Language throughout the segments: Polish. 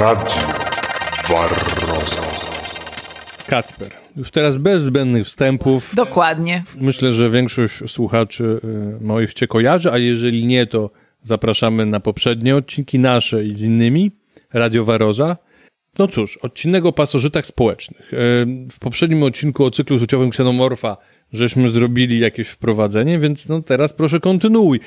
Radio Barroza. Kacper. Już teraz bez zbędnych wstępów. Dokładnie. Myślę, że większość słuchaczy y, moich cię kojarzy, a jeżeli nie, to zapraszamy na poprzednie odcinki nasze i z innymi. Radio Waroza. No cóż, odcinek o pasożytach społecznych. Y, W poprzednim odcinku o cyklu życiowym ksenomorfa żeśmy zrobili jakieś wprowadzenie, więc no teraz proszę kontynuuj.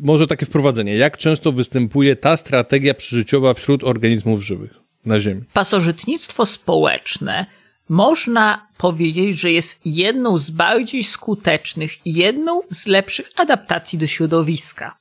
Może takie wprowadzenie. Jak często występuje ta strategia przyżyciowa wśród organizmów żywych na Ziemi? Pasożytnictwo społeczne można powiedzieć, że jest jedną z bardziej skutecznych i jedną z lepszych adaptacji do środowiska.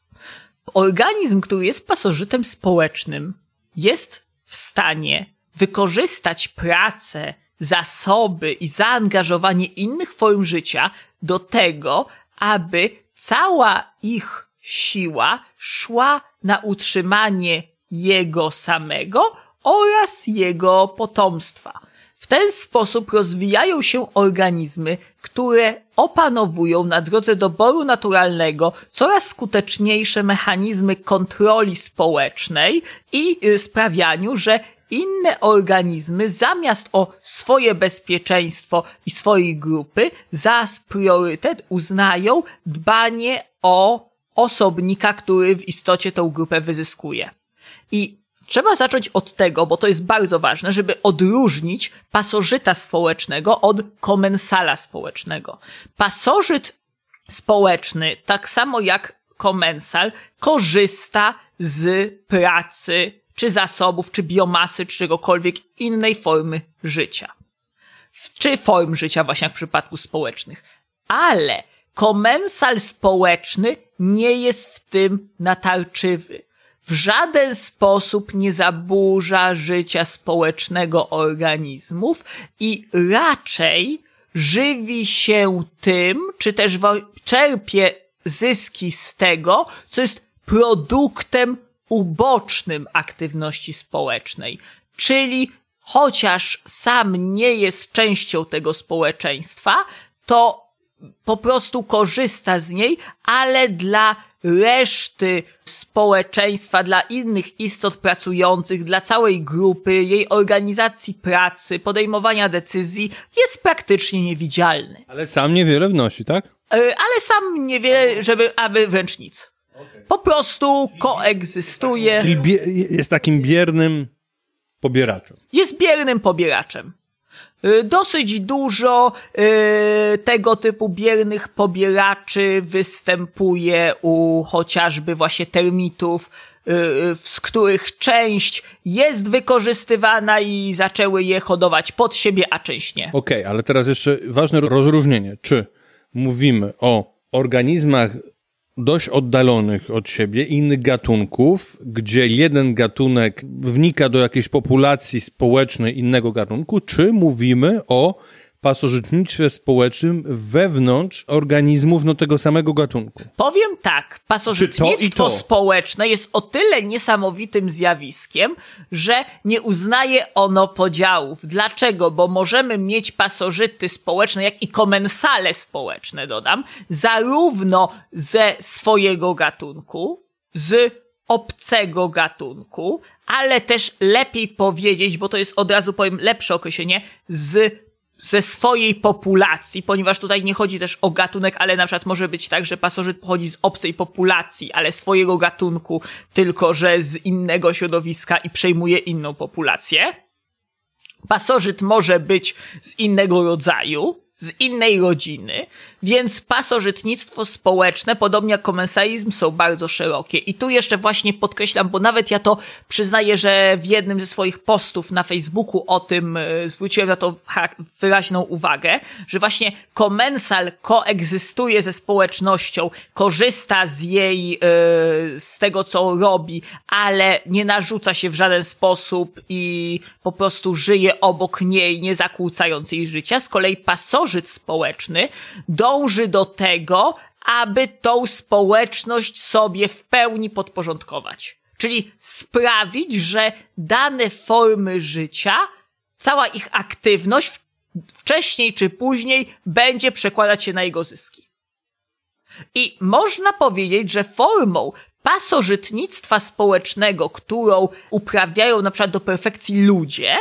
Organizm, który jest pasożytem społecznym, jest w stanie wykorzystać pracę, zasoby i zaangażowanie innych form życia do tego, aby cała ich siła szła na utrzymanie jego samego oraz jego potomstwa. W ten sposób rozwijają się organizmy, które opanowują na drodze doboru naturalnego coraz skuteczniejsze mechanizmy kontroli społecznej i y, sprawianiu, że inne organizmy zamiast o swoje bezpieczeństwo i swojej grupy za priorytet uznają dbanie o osobnika, który w istocie tą grupę wyzyskuje. I Trzeba zacząć od tego, bo to jest bardzo ważne, żeby odróżnić pasożyta społecznego od komensala społecznego. Pasożyt społeczny, tak samo jak komensal, korzysta z pracy, czy zasobów, czy biomasy, czy czegokolwiek innej formy życia. Czy form życia, właśnie jak w przypadku społecznych. Ale komensal społeczny nie jest w tym natarczywy w żaden sposób nie zaburza życia społecznego organizmów i raczej żywi się tym, czy też czerpie zyski z tego, co jest produktem ubocznym aktywności społecznej. Czyli chociaż sam nie jest częścią tego społeczeństwa, to po prostu korzysta z niej, ale dla reszty społeczeństwa, dla innych istot pracujących, dla całej grupy, jej organizacji pracy, podejmowania decyzji jest praktycznie niewidzialny. Ale sam niewiele wnosi, tak? E, ale sam niewiele, żeby, aby wręcz nic. Po prostu koegzystuje. Czyli bie- jest takim biernym pobieraczem. Jest biernym pobieraczem. Y, Dosyć dużo y, tego typu biernych pobieraczy występuje u chociażby właśnie termitów, y, y, z których część jest wykorzystywana i zaczęły je hodować pod siebie, a część nie. Okej, ale teraz jeszcze ważne rozróżnienie. Czy mówimy o organizmach dość oddalonych od siebie, innych gatunków, gdzie jeden gatunek wnika do jakiejś populacji społecznej innego gatunku, czy mówimy o pasożytnictwie społecznym wewnątrz organizmów no, tego samego gatunku? Powiem tak, pasożytnictwo to to? społeczne jest o tyle niesamowitym zjawiskiem, że nie uznaje ono podziałów. Dlaczego? Bo możemy mieć pasożyty społeczne, jak i komensale społeczne, dodam, zarówno ze swojego gatunku, z obcego gatunku, ale też lepiej powiedzieć, bo to jest od razu powiem lepsze określenie, z ze swojej populacji, ponieważ tutaj nie chodzi też o gatunek, ale na przykład może być tak, że pasożyt pochodzi z obcej populacji, ale swojego gatunku, tylko że z innego środowiska i przejmuje inną populację. Pasożyt może być z innego rodzaju, z innej rodziny, więc pasożytnictwo społeczne, podobnie jak komensalizm, są bardzo szerokie. I tu jeszcze właśnie podkreślam, bo nawet ja to przyznaję, że w jednym ze swoich postów na Facebooku o tym e, zwróciłem na to wyraźną uwagę, że właśnie komensal koegzystuje ze społecznością, korzysta z jej, e, z tego co robi, ale nie narzuca się w żaden sposób i po prostu żyje obok niej, nie zakłócając jej życia. Z kolei pasożyt społeczny dąży do tego, aby tą społeczność sobie w pełni podporządkować. Czyli sprawić, że dane formy życia, cała ich aktywność wcześniej czy później będzie przekładać się na jego zyski. I można powiedzieć, że formą pasożytnictwa społecznego, którą uprawiają na przykład do perfekcji ludzie,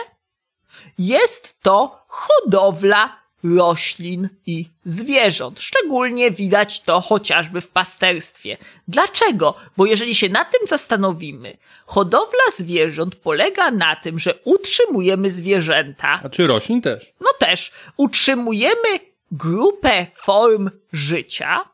jest to hodowla roślin i zwierząt. Szczególnie widać to chociażby w pasterstwie. Dlaczego? Bo jeżeli się nad tym zastanowimy, hodowla zwierząt polega na tym, że utrzymujemy zwierzęta. A czy roślin też? No też utrzymujemy grupę form życia,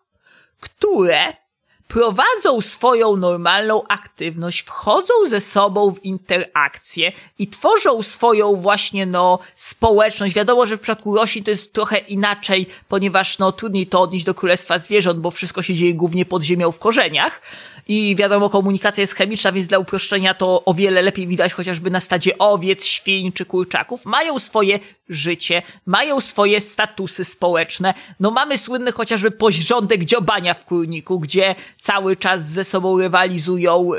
które prowadzą swoją normalną aktywność, wchodzą ze sobą w interakcję i tworzą swoją właśnie, no, społeczność. Wiadomo, że w przypadku roślin to jest trochę inaczej, ponieważ, no, trudniej to odnieść do królestwa zwierząt, bo wszystko się dzieje głównie pod ziemią w korzeniach. I wiadomo, komunikacja jest chemiczna, więc dla uproszczenia to o wiele lepiej widać chociażby na stadzie owiec, świń czy kurczaków. Mają swoje życie, mają swoje statusy społeczne. No mamy słynny chociażby porządek dziobania w kurniku, gdzie cały czas ze sobą rywalizują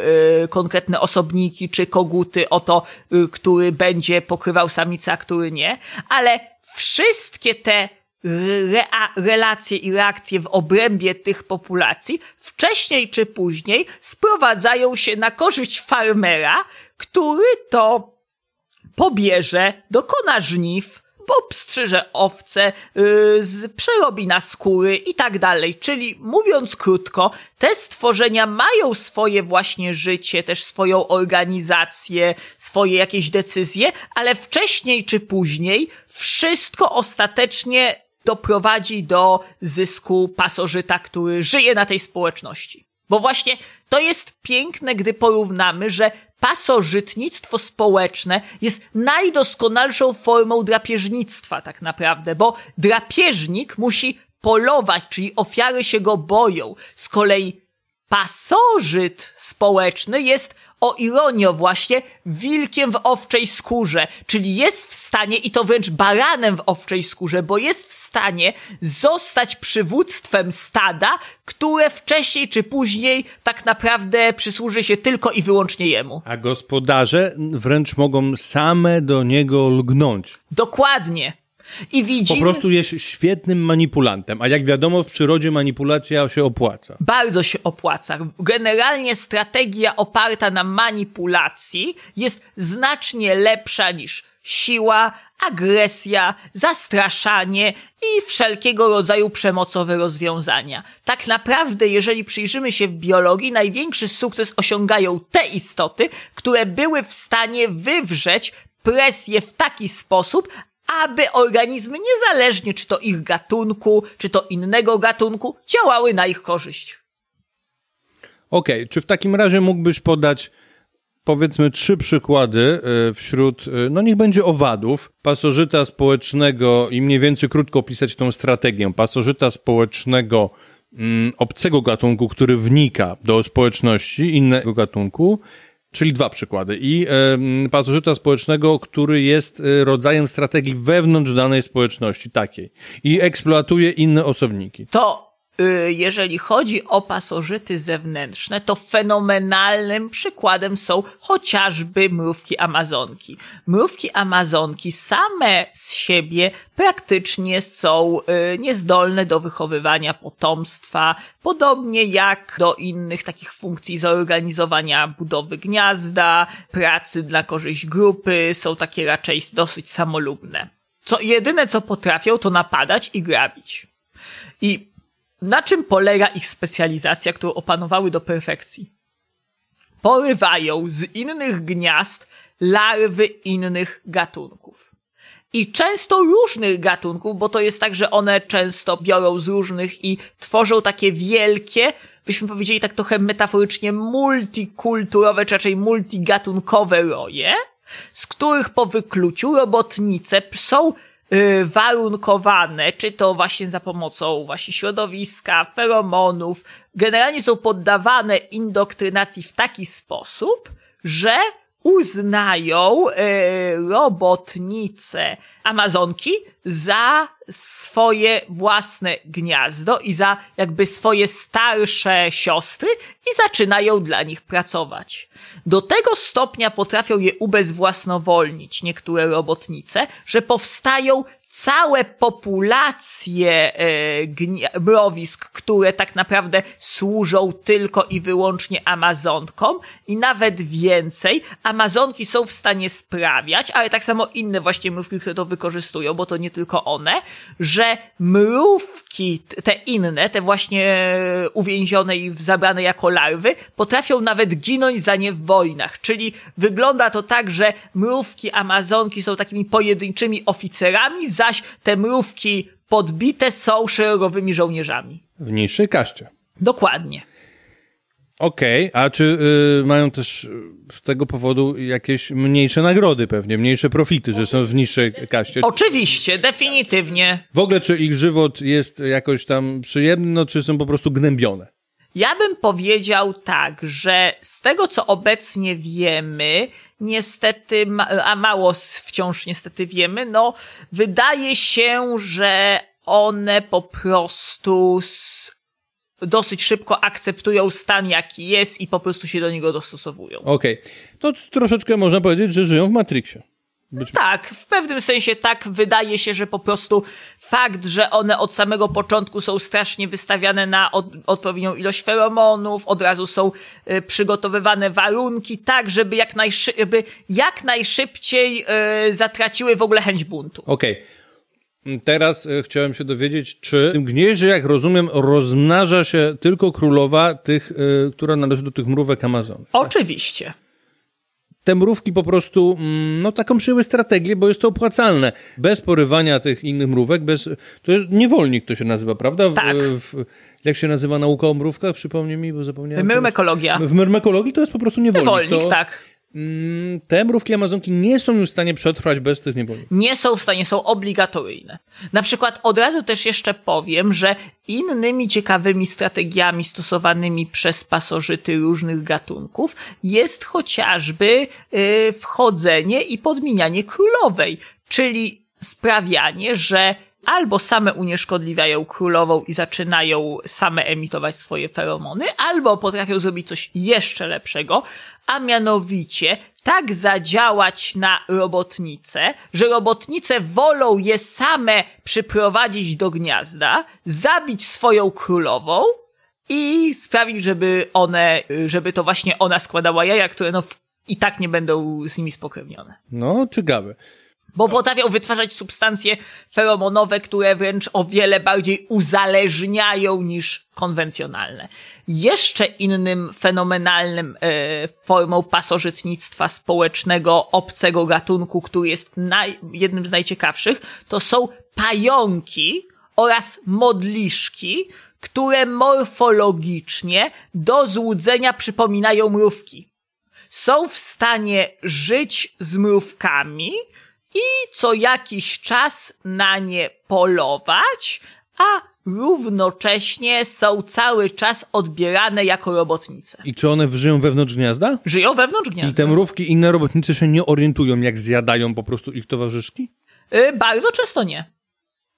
y, konkretne osobniki czy koguty o to, y, który będzie pokrywał samica, a który nie. Ale wszystkie te rea- relacje i reakcje w obrębie tych populacji wcześniej czy później sprowadzają się na korzyść farmera, który to pobierze, dokona żniw, obstrzyże owce, yy, przerobi na skóry i tak dalej. Czyli mówiąc krótko, te stworzenia mają swoje właśnie życie, też swoją organizację, swoje jakieś decyzje, ale wcześniej czy później wszystko ostatecznie doprowadzi do zysku pasożyta, który żyje na tej społeczności. Bo właśnie to jest piękne, gdy porównamy, że pasożytnictwo społeczne jest najdoskonalszą formą drapieżnictwa tak naprawdę, bo drapieżnik musi polować, czyli ofiary się go boją. Z kolei pasożyt społeczny jest o ironio właśnie wilkiem w owczej skórze, czyli jest w stanie, i to wręcz baranem w owczej skórze, bo jest w stanie zostać przywództwem stada, które wcześniej czy później tak naprawdę przysłuży się tylko i wyłącznie jemu. A gospodarze wręcz mogą same do niego lgnąć. Dokładnie. I Po widzimy... prostu jest świetnym manipulantem, a jak wiadomo w przyrodzie manipulacja się opłaca. bardzo się opłaca. Generalnie strategia oparta na manipulacji jest znacznie lepsza niż siła, agresja, zastraszanie i wszelkiego rodzaju przemocowe rozwiązania. Tak naprawdę, jeżeli przyjrzymy się w biologii, największy sukces osiągają te istoty, które były w stanie wywrzeć presję w taki sposób, aby organizmy, niezależnie czy to ich gatunku, czy to innego gatunku, działały na ich korzyść. Okej, czy w takim razie mógłbyś podać powiedzmy trzy przykłady y, wśród, y, no niech będzie owadów, pasożyta społecznego i mniej więcej krótko opisać tą strategię. Pasożyta społecznego mm, obcego gatunku, który wnika do społeczności innego gatunku, czyli dwa przykłady. I y, pasożyta społecznego, który jest y, rodzajem strategii wewnątrz danej społeczności takiej i eksploatuje inne osobniki. To jeżeli chodzi o pasożyty zewnętrzne, to fenomenalnym przykładem są chociażby mrówki amazonki. Mrówki amazonki same z siebie praktycznie są y, niezdolne do wychowywania potomstwa, podobnie jak do innych takich funkcji zorganizowania budowy gniazda, pracy dla korzyść grupy, są takie raczej dosyć samolubne. Co jedyne co potrafią to napadać i grabić. I na czym polega ich specjalizacja, którą opanowały do perfekcji? Porywają z innych gniazd larwy innych gatunków. I często różnych gatunków, bo to jest tak, że one często biorą z różnych i tworzą takie wielkie, byśmy powiedzieli tak trochę metaforycznie, multikulturowe, czy raczej multigatunkowe roje, z których po wykluciu robotnice są warunkowane, czy to właśnie za pomocą właśnie środowiska, feromonów, generalnie są poddawane indoktrynacji w taki sposób, że uznają y, robotnice Amazonki za swoje własne gniazdo i za jakby swoje starsze siostry i zaczynają dla nich pracować. Do tego stopnia potrafią je ubezwłasnowolnić niektóre robotnice, że powstają całe populacje e, mrowisk, które tak naprawdę służą tylko i wyłącznie Amazonkom i nawet więcej. Amazonki są w stanie sprawiać, ale tak samo inne właśnie mrówki, które to wykorzystują, bo to nie tylko one, że mrówki, te inne, te właśnie uwięzione i zabrane jako larwy, potrafią nawet ginąć za nie w wojnach. Czyli wygląda to tak, że mrówki Amazonki są takimi pojedynczymi oficerami, zaś te mrówki podbite są szeregowymi żołnierzami. W niższej kaście. Dokładnie. Okej, a czy y, mają też y, z tego powodu jakieś mniejsze nagrody pewnie, mniejsze profity, że są w niższej kaście? Oczywiście, definitywnie. W ogóle czy ich żywot jest jakoś tam przyjemny, no, czy są po prostu gnębione? Ja bym powiedział tak, że z tego co obecnie wiemy, niestety, a mało wciąż niestety wiemy, no wydaje się, że one po prostu dosyć szybko akceptują stan jaki jest i po prostu się do niego dostosowują. Okej, to t- troszeczkę można powiedzieć, że żyją w Matrixie. Być Tak, w pewnym sensie tak wydaje się, że po prostu fakt, że one od samego początku są strasznie wystawiane na od, odpowiednią ilość feromonów, od razu są y, przygotowywane warunki tak, żeby jak, najszy, żeby jak najszybciej y, zatraciły w ogóle chęć buntu. Okej. Teraz e, chciałem się dowiedzieć, czy w tym gnieździe, jak rozumiem, rozmnaża się tylko królowa tych, e, która należy do tych mrówek Amazon. Oczywiście. Te mrówki po prostu, mm, no taką przyjęły strategię, bo jest to opłacalne. Bez porywania tych innych mrówek, bez, to jest niewolnik to się nazywa, prawda? W, Tak. W, jak się nazywa nauka o mrówkach? Przypomnij mi, bo zapomniałem. Myrmekologia. W myrmekologii to jest po prostu niewolnik. Niewolnik, to, tak. Mm, te mrówki Amazonki nie są już w stanie przetrwać bez tych niewolników. nie są w stanie, są obligatoryjne. Na przykład od razu też jeszcze powiem, że innymi ciekawymi strategiami stosowanymi przez pasożyty różnych gatunków jest chociażby y, wchodzenie i podmienianie królowej, czyli sprawianie, że albo same unieszkodliwiają królową i zaczynają same emitować swoje feromony, albo potrafią zrobić coś jeszcze lepszego, a mianowicie tak zadziałać na robotnice, że robotnice wolą je same przyprowadzić do gniazda, zabić swoją królową i sprawić, żeby one, żeby to właśnie ona składała jaja, które no i tak nie będą z nimi spokrewnione. No, ciekawe. Bo potrafią wytwarzać substancje feromonowe, które wręcz o wiele bardziej uzależniają niż konwencjonalne. Jeszcze innym fenomenalnym e, formą pasożytnictwa społecznego obcego gatunku, który jest naj, jednym z najciekawszych, to są pająki oraz modliszki, które morfologicznie do złudzenia przypominają mrówki są w stanie żyć z mrówkami i co jakiś czas na nie polować, a równocześnie są cały czas odbierane jako robotnice. I czy one żyją wewnątrz gniazda? Żyją wewnątrz I gniazda. te mrówki i inne robotnice się nie orientują, jak zjadają po prostu ich towarzyszki? Y, bardzo często nie.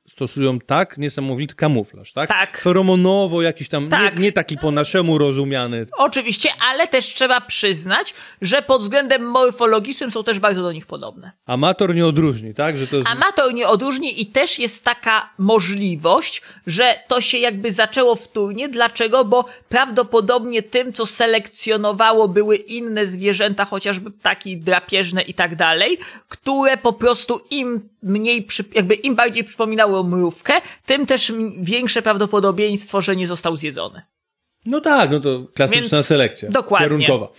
Stosują tak niesamowity kamuflaż, tak? Tak. Feromonowo jakiś tam, Tak. nie, nie taki po naszemu rozumiany. Oczywiście, ale też trzeba przyznać, że pod względem morfologicznym są też bardzo do nich podobne. Amator nie odróżni, tak? Że to jest... Amator nie odróżni i też jest taka możliwość, że to się jakby zaczęło wtórnie. Dlaczego? Bo prawdopodobnie tym, co selekcjonowało, były inne zwierzęta, chociażby ptaki drapieżne i tak dalej, które po prostu im mniej, przy, jakby im bardziej przypominały mrówkę, tym też większe prawdopodobieństwo, że nie został zjedzony. No tak, no to klasyczna Więc- selekcja. dokładnie. Kierunkowa.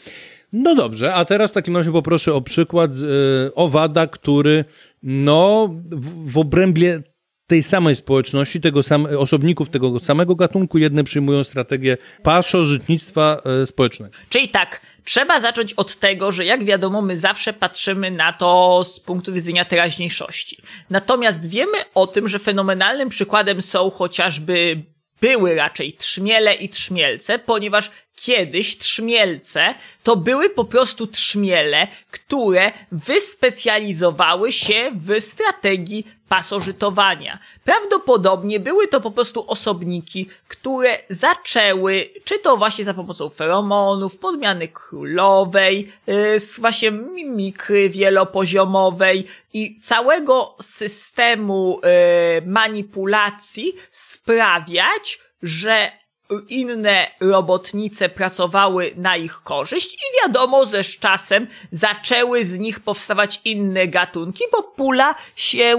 No dobrze, a teraz w takim razie poproszę o przykład z y, owada, który no w, w obrębie tej samej społeczności, tego sam, osobników tego samego gatunku, jedne przyjmują strategię paszożytnictwa y, społecznego. Czyli tak, trzeba zacząć od tego, że jak wiadomo, my zawsze patrzymy na to z punktu widzenia teraźniejszości. Natomiast wiemy o tym, że fenomenalnym przykładem są chociażby były raczej trzmiele i trzmielce, ponieważ kiedyś trzmielce to były po prostu trzmiele, które wyspecjalizowały się w strategii pasożytowania. Prawdopodobnie były to po prostu osobniki, które zaczęły, czy to właśnie za pomocą feromonów, podmiany królowej, z właśnie mimikry wielopoziomowej i całego systemu yy, manipulacji sprawiać, że inne robotnice pracowały na ich korzyść i wiadomo, że z czasem zaczęły z nich powstawać inne gatunki, bo pula się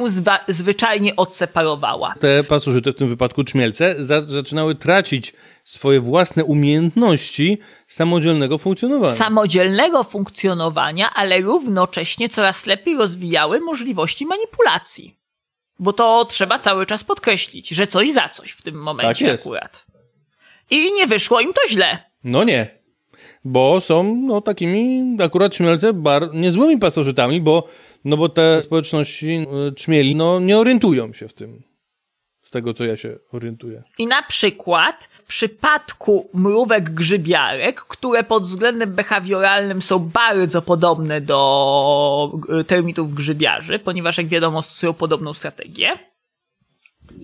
zwyczajnie odseparowała. Te pasożyty, w tym wypadku czmielce, za zaczynały tracić swoje własne umiejętności samodzielnego funkcjonowania. Samodzielnego funkcjonowania, ale równocześnie coraz lepiej rozwijały możliwości manipulacji. Bo to trzeba cały czas podkreślić, że coś za coś w tym momencie Tak jest. akurat. I nie wyszło im to źle. No nie. Bo są no, takimi akurat czmielce bar niezłymi pasożytami, bo, no bo te społeczności y, czmieli no, nie orientują się w tym. Z tego, co ja się orientuję. I na przykład w przypadku mrówek grzybiarek, które pod względem behawioralnym są bardzo podobne do y, termitów grzybiarzy, ponieważ jak wiadomo stosują podobną strategię,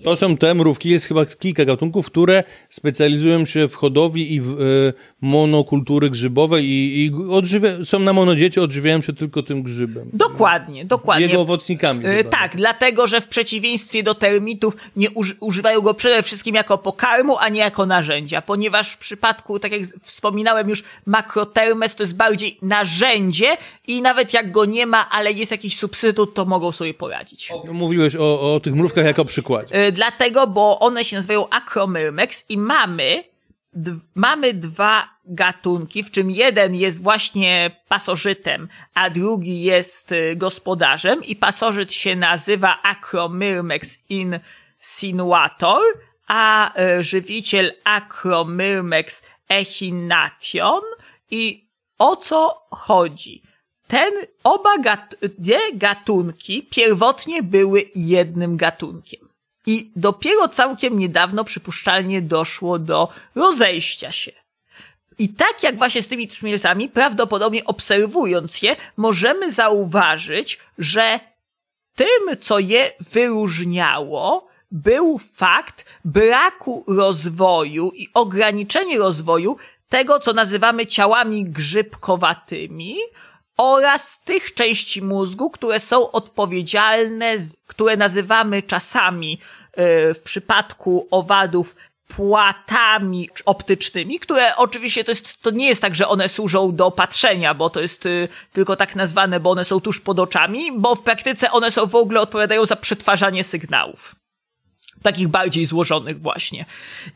To są te mrówki, jest chyba kilka gatunków, które specjalizują się w hodowli i w y, monokultury grzybowej i, i odżywia- są na monodziecie, odżywiają się tylko tym grzybem. dokładnie, dokładnie. Jego owocnikami. Y, chyba. tak, dlatego, że w przeciwieństwie do termitów nie uży- używają go przede wszystkim jako pokarmu, a nie jako narzędzia, ponieważ w przypadku, tak jak wspominałem już, makrotermes to jest bardziej narzędzie i nawet jak go nie ma, ale jest jakiś substytut, to mogą sobie poradzić. Mówiłeś o, o tych mrówkach jako przykładzie. Y, Dlatego, bo one się nazywają Acromyrmex i mamy, mamy dwa gatunki, w czym jeden jest właśnie pasożytem, a drugi jest y, gospodarzem i pasożyt się nazywa Acromyrmex insinuator, a y, żywiciel Acromyrmex echination i o co chodzi? Ten, oba gat, gatunki pierwotnie były jednym gatunkiem. I dopiero całkiem niedawno przypuszczalnie doszło do rozejścia się. I tak jak właśnie z tymi trzmielcami, prawdopodobnie obserwując je, możemy zauważyć, że tym, co je wyróżniało, był fakt braku rozwoju i ograniczenie rozwoju tego, co nazywamy ciałami grzybkowatymi oraz tych części mózgu, które są odpowiedzialne, które nazywamy czasami w przypadku owadów płatami optycznymi, które oczywiście to jest, to nie jest tak, że one służą do patrzenia, bo to jest y, tylko tak nazwane, bo one są tuż pod oczami, bo w praktyce one są w ogóle odpowiadają za przetwarzanie sygnałów. Takich bardziej złożonych właśnie.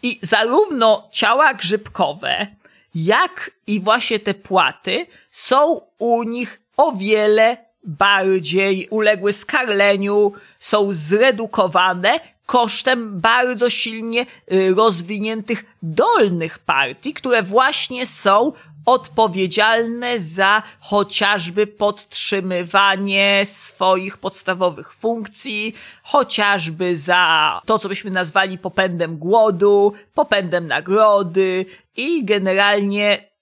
I zarówno ciała grzybkowe, jak i właśnie te płaty są u nich o wiele bardziej uległy skarleniu, są zredukowane kosztem bardzo silnie y, rozwiniętych dolnych partii, które właśnie są odpowiedzialne za chociażby podtrzymywanie swoich podstawowych funkcji, chociażby za to, co byśmy nazwali popędem głodu, popędem nagrody i generalnie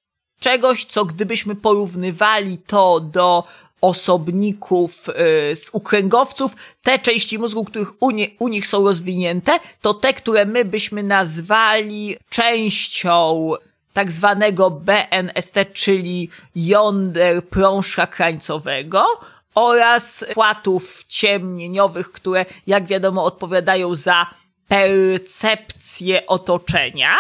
czegoś, co gdybyśmy porównywali to do osobników y, z ukręgowców, te części mózgu, których u, nie, u nich są rozwinięte, to te, które my byśmy nazwali częścią tak zwanego BNST, czyli jąder prążka krańcowego oraz płatów ciemnieniowych, które jak wiadomo odpowiadają za percepcję otoczenia.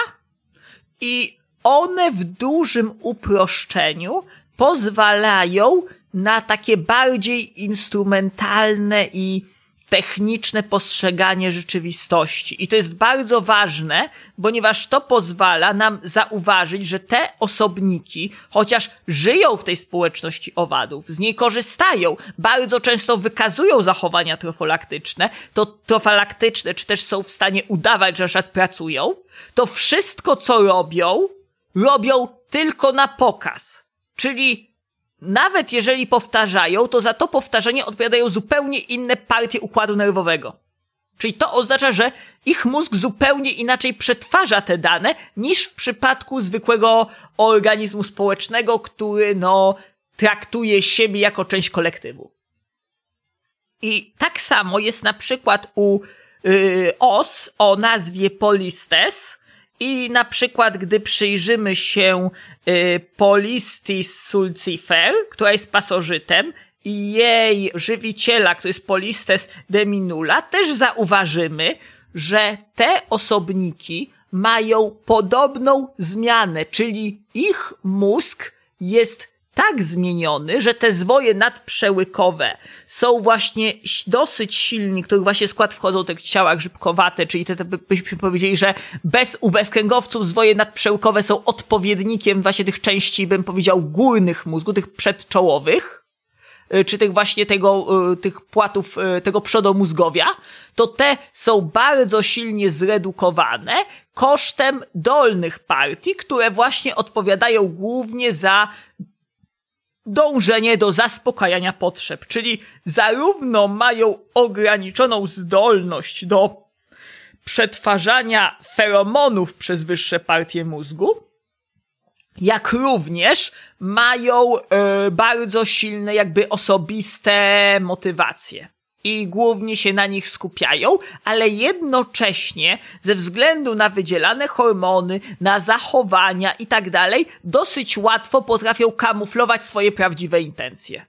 I one w dużym uproszczeniu pozwalają na takie bardziej instrumentalne i techniczne postrzeganie rzeczywistości. I to jest bardzo ważne, ponieważ to pozwala nam zauważyć, że te osobniki, chociaż żyją w tej społeczności owadów, z niej korzystają, bardzo często wykazują zachowania trofalaktyczne, to trofalaktyczne, czy też są w stanie udawać, że na pracują, to wszystko, co robią, robią tylko na pokaz. Czyli nawet jeżeli powtarzają, to za to powtarzanie odpowiadają zupełnie inne partie układu nerwowego. Czyli to oznacza, że ich mózg zupełnie inaczej przetwarza te dane niż w przypadku zwykłego organizmu społecznego, który no traktuje siebie jako część kolektywu. I tak samo jest na przykład u y, os o nazwie Polistes i na przykład gdy przyjrzymy się y, Polistis sulcifer, która jest pasożytem i jej żywiciela, który jest Polistes deminula, też zauważymy, że te osobniki mają podobną zmianę, czyli ich mózg jest tak zmieniony, że te zwoje nadprzełykowe są właśnie dosyć silni, których właśnie skład wchodzą te ciała grzybkowate, czyli te, te byśmy powiedzieli, że bez u bezkręgowców zwoje nadprzełykowe są odpowiednikiem właśnie tych części, bym powiedział, górnych mózgu, tych przedczołowych, y, czy tych właśnie tego, y, tych płatów, y, tego przodomózgowia, to te są bardzo silnie zredukowane kosztem dolnych partii, które właśnie odpowiadają głównie za dążenie do zaspokajania potrzeb, czyli zarówno mają ograniczoną zdolność do przetwarzania feromonów przez wyższe partie mózgu, jak również mają e, bardzo silne jakby osobiste motywacje i głównie się na nich skupiają, ale jednocześnie ze względu na wydzielane hormony, na zachowania i tak dalej, dosyć łatwo potrafią kamuflować swoje prawdziwe intencje.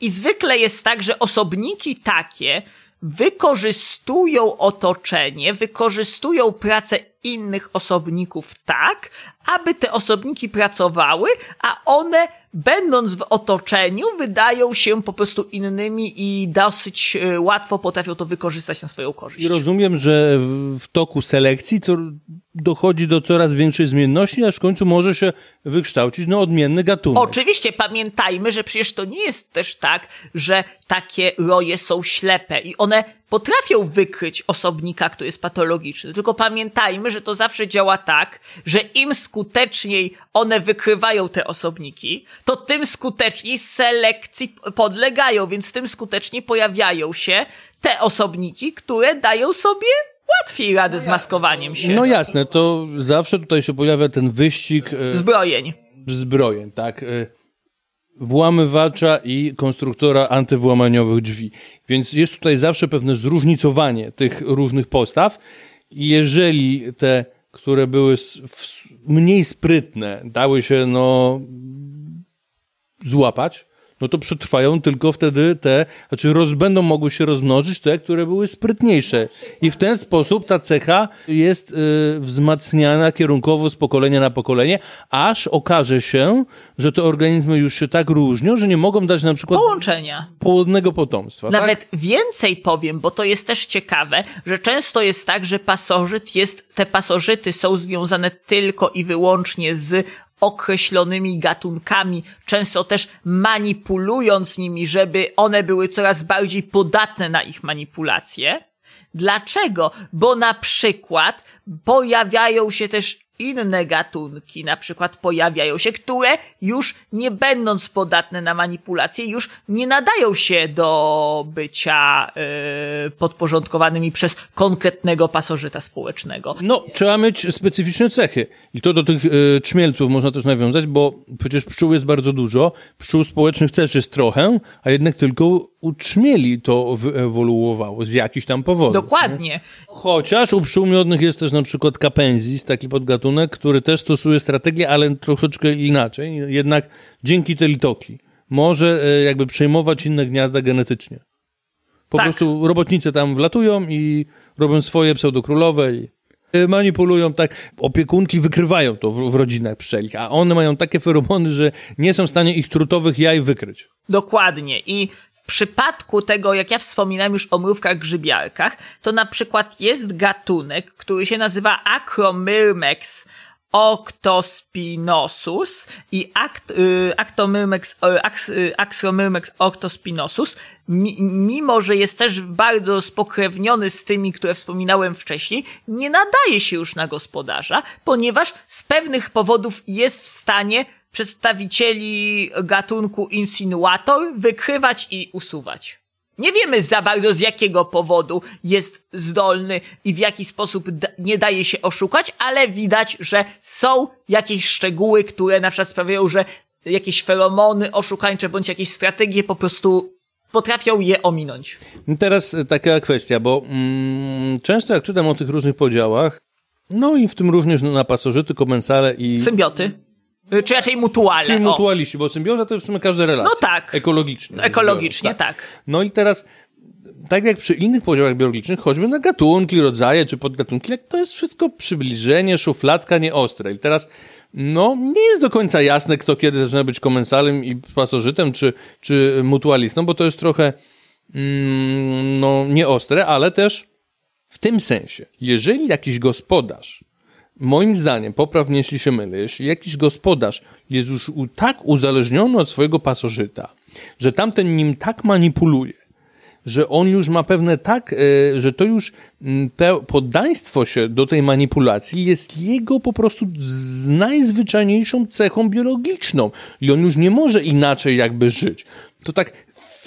I zwykle jest tak, że osobniki takie wykorzystują otoczenie, wykorzystują pracę innych osobników tak, aby te osobniki pracowały, a one będąc w otoczeniu, wydają się po prostu innymi i dosyć e, łatwo potrafią to wykorzystać na swoją korzyść. I rozumiem, że w toku selekcji to dochodzi do coraz większej zmienności, aż w końcu może się wykształcić no, odmienny gatunek. Oczywiście pamiętajmy, że przecież to nie jest też tak, że takie roje są ślepe i one potrafią wykryć osobnika, który jest patologiczny. Tylko pamiętajmy, że to zawsze działa tak, że im skuteczniej one wykrywają te osobniki, to tym skuteczniej selekcji podlegają, więc tym skuteczniej pojawiają się te osobniki, które dają sobie łatwiej radę z maskowaniem się. No jasne, to zawsze tutaj się pojawia ten wyścig e, Zbrojeń. zbrojeń, tak. Włamywacza i konstruktora antywłamaniowych drzwi. Więc jest tutaj zawsze pewne zróżnicowanie tych różnych postaw. Jeżeli te, które były mniej sprytne, dały się no złapać, no to przetrwają tylko wtedy te, znaczy roz, będą mogły się rozmnożyć te, które były sprytniejsze. I w ten sposób ta cecha jest y, wzmacniana kierunkowo z pokolenia na pokolenie, aż okaże się, że te organizmy już się tak różnią, że nie mogą dać na przykład Połączenia. płodnego potomstwa. tak? Nawet więcej powiem, bo to jest też ciekawe, że często jest tak, że pasożyt jest, te pasożyty są związane tylko i wyłącznie z określonymi gatunkami, często też manipulując nimi, żeby one były coraz bardziej podatne na ich manipulacje. Dlaczego? Bo na przykład pojawiają się też inne gatunki, na przykład pojawiają się, które już nie będąc podatne na manipulacje, już nie nadają się do bycia yy, podporządkowanymi przez konkretnego pasożyta społecznego. No, trzeba mieć specyficzne cechy. I to do tych y, trzmielców można też nawiązać, bo przecież pszczół jest bardzo dużo, pszczół społecznych też jest trochę, a jednak tylko u trzmieli to wyewoluowało z jakichś tam powodów. Dokładnie. Chociaż u pszczół miodnych jest też na przykład Capensis, taki podgatunek, który też stosuje strategię, ale troszeczkę inaczej. Jednak dzięki tej litoki może e, jakby przejmować inne gniazda genetycznie. Po Tak. prostu robotnice tam wlatują i robią swoje pseudokrólowe i e, manipulują tak. Opiekunki wykrywają to w, w rodzinach pszczelich, a one mają takie feromony, że nie są w stanie ich trutowych jaj wykryć. Dokładnie. I przypadku tego, jak ja wspominałem już o mrówkach grzybiarkach, to na przykład jest gatunek, który się nazywa Acromyrmex octospinosus i act, y, Actomyrmex, y, y, octospinosus, mi, mimo że jest też bardzo spokrewniony z tymi, które wspominałem wcześniej, nie nadaje się już na gospodarza, ponieważ z pewnych powodów jest w stanie przedstawicieli gatunku insinuator wykrywać i usuwać. Nie wiemy za bardzo z jakiego powodu jest zdolny i w jaki sposób nie daje się oszukać, ale widać, że są jakieś szczegóły, które na przykład sprawiają, że jakieś feromony oszukańcze bądź jakieś strategie po prostu potrafią je ominąć. Teraz e, taka kwestia, bo mm, często jak czytam o tych różnych podziałach, no i w tym również na pasożyty, komensale i... Symbioty. Y, Czy raczej mutuale. Czyli mutualiści, bo symbioza to w sumie każda relacja. No tak. Ekologicznie. Ekologicznie, biorąc, tak. No i teraz, tak jak przy innych podziałach biologicznych, choćby na gatunki, rodzaje czy podgatunki, to jest wszystko przybliżenie, szufladka nieostre. I teraz, no, nie jest do końca jasne, kto kiedy zaczyna być komensalem i pasożytem, czy, czy mutualistą, bo to jest trochę, mm, no, nieostre, ale też w tym sensie, jeżeli jakiś gospodarz Moim zdaniem, popraw mnie, jeśli się mylę, jeśli jakiś gospodarz jest już tak uzależniony od swojego pasożyta, że tamten nim tak manipuluje, że on już ma pewne tak, e, że to już poddaństwo się do tej manipulacji jest jego po prostu z najzwyczajniejszą cechą biologiczną i on już nie może inaczej jakby żyć. To tak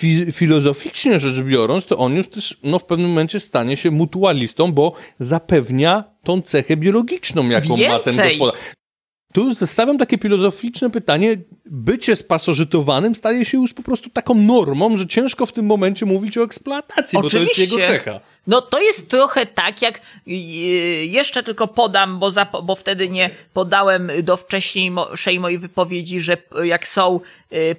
fi- filozoficznie rzecz biorąc, to on już też no, w pewnym momencie stanie się mutualistą, bo zapewnia tą cechę biologiczną, jaką ma ten Więcej. gospodarz. Tu zostawiam takie filozoficzne pytanie. Bycie spasożytowanym staje się już po prostu taką normą, że ciężko w tym momencie mówić o eksploatacji, bo to jest jego cecha. No to jest trochę tak, jak yy, jeszcze tylko podam, bo, zap- bo wtedy nie podałem do wcześniejszej mojej wypowiedzi, że p- jak są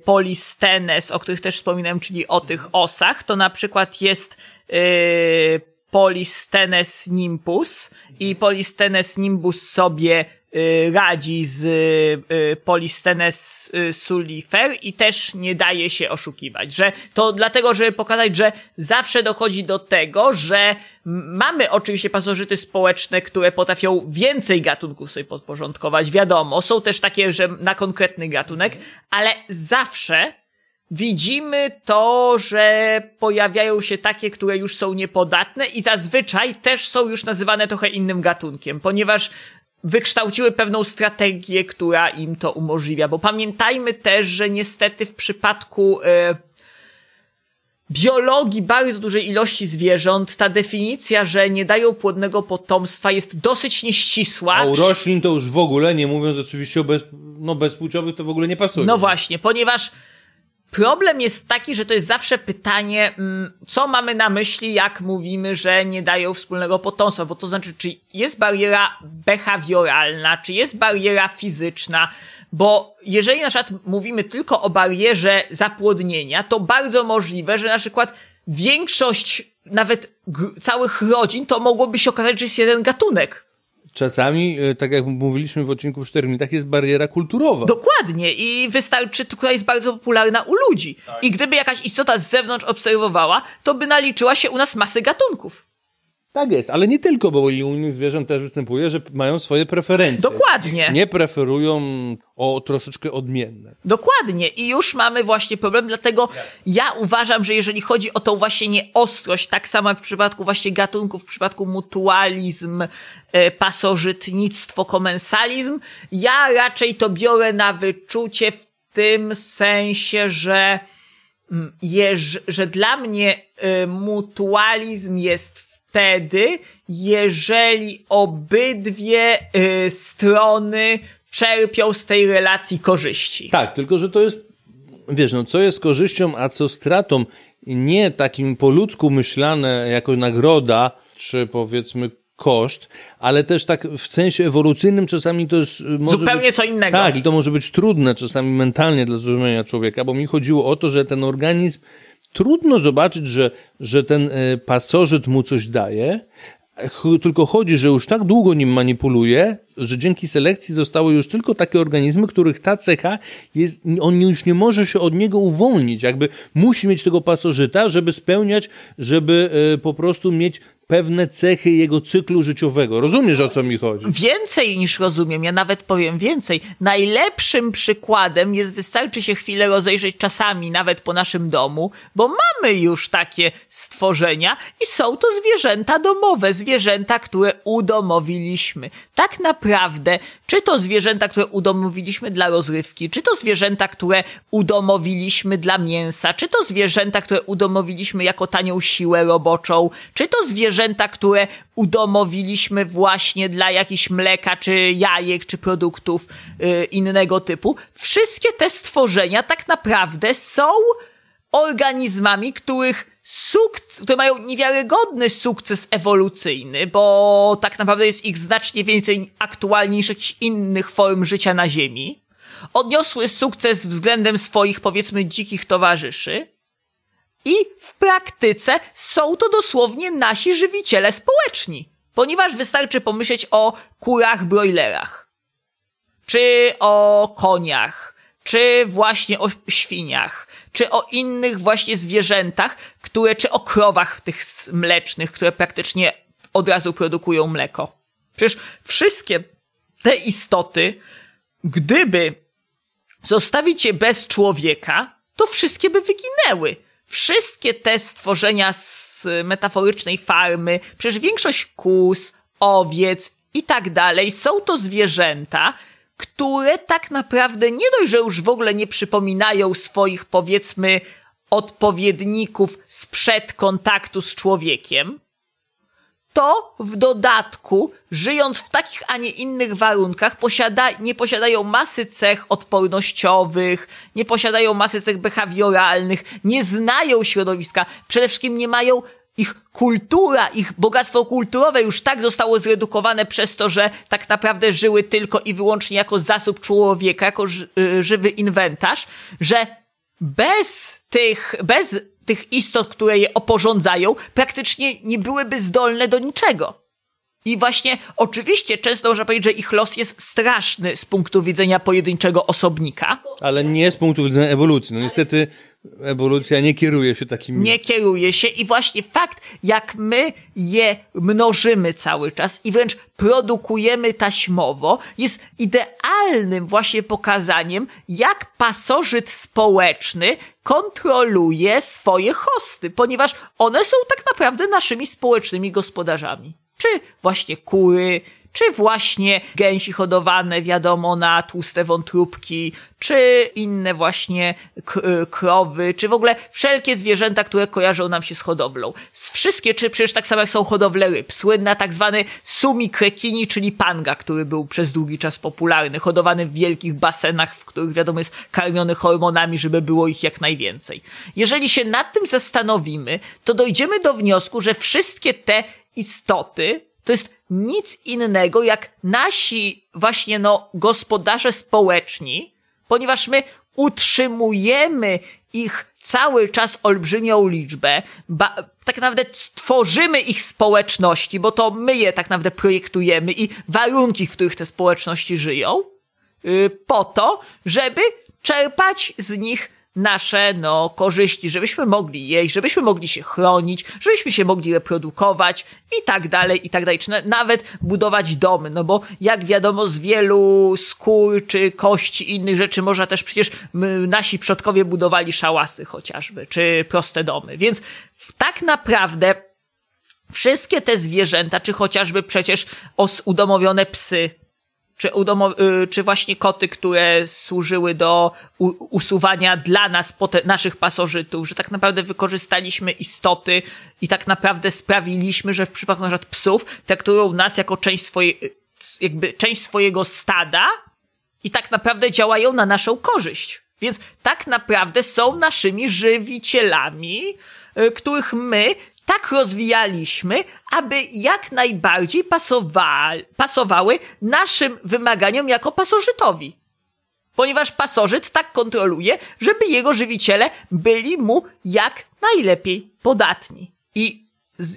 polistenes, o których też wspominałem, czyli o tych osach, to na przykład jest polistenes nimbus i polistenes nimbus sobie y, radzi z y, Polistenes y, sullifer i też nie daje się oszukiwać, że to dlatego, żeby pokazać, że zawsze dochodzi do tego, że mamy oczywiście pasożyty społeczne, które potrafią więcej gatunków sobie podporządkować, wiadomo, są też takie, że na konkretny gatunek, ale zawsze widzimy to, że pojawiają się takie, które już są niepodatne i zazwyczaj też są już nazywane trochę innym gatunkiem, ponieważ wykształciły pewną strategię, która im to umożliwia. Bo pamiętajmy też, że niestety w przypadku e, biologii bardzo dużej ilości zwierząt ta definicja, że nie dają płodnego potomstwa jest dosyć nieścisła. A u roślin to już w ogóle, nie mówiąc oczywiście o bez, no, bezpłciowych, to w ogóle nie pasuje. No właśnie, ponieważ problem jest taki, że to jest zawsze pytanie, mm, co mamy na myśli, jak mówimy, że nie dają wspólnego potomstwa, bo to znaczy, czy jest bariera behawioralna, czy jest bariera fizyczna, bo jeżeli na przykład mówimy tylko o barierze zapłodnienia, to bardzo możliwe, że na przykład większość nawet całych rodzin to mogłoby się okazać, że jest jeden gatunek. Czasami, e, tak jak mówiliśmy w odcinku w Sztermitach, jest bariera kulturowa. Dokładnie i wystarczy, która jest bardzo popularna u ludzi. I gdyby jakaś istota z zewnątrz obserwowała, to by naliczyła się u nas masy gatunków. Tak jest, ale nie tylko, bo u innych zwierząt też występuje, że mają swoje preferencje. Dokładnie. Nie preferują o troszeczkę odmienne. Dokładnie. I już mamy właśnie problem, dlatego ja uważam, że jeżeli chodzi o tą właśnie nieostrość, tak samo jak w przypadku właśnie gatunków, w przypadku mutualizm, e, pasożytnictwo, komensalizm, ja raczej to biorę na wyczucie w tym sensie, że mm, że dla mnie y, mutualizm jest wtedy, jeżeli obydwie y, strony czerpią z tej relacji korzyści. Tak, tylko że to jest, wiesz, no co jest korzyścią, a co stratą, nie takim po ludzku myślane jako nagroda, czy powiedzmy koszt, ale też tak w sensie ewolucyjnym czasami to jest... y, Zupełnie być, co innego. Tak, i to może być trudne czasami mentalnie dla zrozumienia człowieka, bo mi chodziło o to, że ten organizm, trudno zobaczyć, że, że ten y, pasożyt mu coś daje, tylko chodzi, że już tak długo nim manipuluje, że dzięki selekcji zostały już tylko takie organizmy, których ta cecha jest, on już nie może się od niego uwolnić. Jakby musi mieć tego pasożyta, żeby spełniać, żeby e, po prostu mieć pewne cechy jego cyklu życiowego. Rozumiesz, o co mi chodzi? Więcej niż rozumiem, ja nawet powiem więcej. Najlepszym przykładem jest, wystarczy się chwilę rozejrzeć czasami, nawet po naszym domu, bo mamy już takie stworzenia i są to zwierzęta domowe, zwierzęta, które udomowiliśmy. Tak naprawdę, czy to zwierzęta, które udomowiliśmy dla rozrywki, czy to zwierzęta, które udomowiliśmy dla mięsa, czy to zwierzęta, które udomowiliśmy jako tanią siłę roboczą, czy to zwierzęta, które udomowiliśmy właśnie dla jakichś mleka, czy jajek, czy produktów y, innego typu. Wszystkie te stworzenia tak naprawdę są organizmami, których sukces, które mają niewiarygodny sukces ewolucyjny, bo tak naprawdę jest ich znacznie więcej aktualnie niż jakichś innych form życia na Ziemi. Odniosły sukces względem swoich, powiedzmy, dzikich towarzyszy. I w praktyce są to dosłownie nasi żywiciele społeczni. Ponieważ wystarczy pomyśleć o kurach broilerach. Czy o koniach. Czy właśnie o świniach. Czy o innych właśnie zwierzętach, które, czy o krowach tych mlecznych, które praktycznie od razu produkują mleko. Przecież wszystkie te istoty, gdyby zostawić je bez człowieka, to wszystkie by wyginęły wszystkie te stworzenia z metaforycznej farmy, przecież większość kus, owiec i tak dalej, są to zwierzęta, które tak naprawdę nie dość, że już w ogóle nie przypominają swoich, powiedzmy, odpowiedników sprzed kontaktu z człowiekiem, to w dodatku, żyjąc w takich, a nie innych warunkach, posiada, nie posiadają masy cech odpornościowych, nie posiadają masy cech behawioralnych, nie znają środowiska, przede wszystkim nie mają ich kultura, ich bogactwo kulturowe już tak zostało zredukowane przez to, że tak naprawdę żyły tylko i wyłącznie jako zasób człowieka, jako y, żywy inwentarz, że bez tych, bez tych istot, które je oporządzają, praktycznie nie byłyby zdolne do niczego. I właśnie, oczywiście, często można powiedzieć, że ich los jest straszny z punktu widzenia pojedynczego osobnika. Ale nie z punktu widzenia ewolucji. No niestety ewolucja nie kieruje się takim. Nie kieruje się i właśnie fakt, jak my je mnożymy cały czas i wręcz produkujemy taśmowo, jest idealnym właśnie pokazaniem, jak pasożyt społeczny kontroluje swoje hosty, ponieważ one są tak naprawdę naszymi społecznymi gospodarzami. Czy właśnie kury, czy właśnie gęsi hodowane, wiadomo, na tłuste wątróbki, czy inne właśnie krowy, czy w ogóle wszelkie zwierzęta, które kojarzą nam się z hodowlą. Wszystkie, czy przecież tak samo jak są hodowle ryb. Słynna tak zwany sumi krekini, czyli panga, który był przez długi czas popularny, hodowany w wielkich basenach, w których wiadomo jest karmiony hormonami, żeby było ich jak najwięcej. Jeżeli się nad tym zastanowimy, to dojdziemy do wniosku, że wszystkie te istoty to jest nic innego jak nasi właśnie no gospodarze społeczni, ponieważ my utrzymujemy ich cały czas olbrzymią liczbę, ba, tak naprawdę stworzymy ich społeczności, bo to my je tak naprawdę projektujemy i warunki, w których te społeczności żyją, yy, po to, żeby czerpać z nich nasze, no, korzyści, żebyśmy mogli jeść, żebyśmy mogli się chronić, żebyśmy się mogli reprodukować i tak dalej, i tak dalej, czy nawet budować domy, no bo jak wiadomo z wielu skór, czy kości, innych rzeczy można też przecież my, nasi przodkowie budowali szałasy chociażby, czy proste domy, więc tak naprawdę wszystkie te zwierzęta, czy chociażby przecież os udomowione psy, czy, udomo- y, czy właśnie koty, które służyły do usuwania dla nas naszych pasożytów, że tak naprawdę wykorzystaliśmy istoty i tak naprawdę sprawiliśmy, że w przypadku na przykład psów traktują nas jako część swojej, jakby część swojego stada i tak naprawdę działają na naszą korzyść. Więc tak naprawdę są naszymi żywicielami, y, których my tak rozwijaliśmy, aby jak najbardziej pasowa- pasowały naszym wymaganiom jako pasożytowi. Ponieważ pasożyt tak kontroluje, żeby jego żywiciele byli mu jak najlepiej podatni. I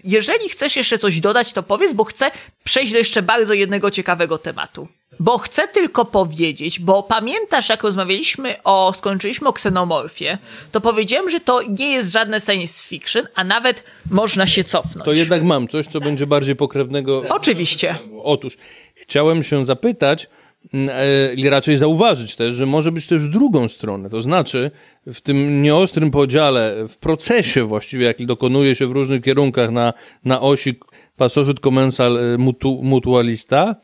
jeżeli chcesz jeszcze coś dodać, to powiedz, bo chcę przejść do jeszcze bardzo jednego ciekawego tematu. Bo chcę tylko powiedzieć, bo pamiętasz, jak rozmawialiśmy o, skończyliśmy o ksenomorfie, to powiedziałem, że to nie jest żadne science fiction, a nawet można się cofnąć. To jednak mam coś, co będzie bardziej pokrewnego. Oczywiście. Otóż chciałem się zapytać, mm, e, i raczej zauważyć też, że może być też w drugą stronę. To znaczy, w tym nieostrym podziale, w procesie właściwie, jaki dokonuje się w różnych kierunkach na, na osi pasożyt, komensal, e, mutu, mutualista,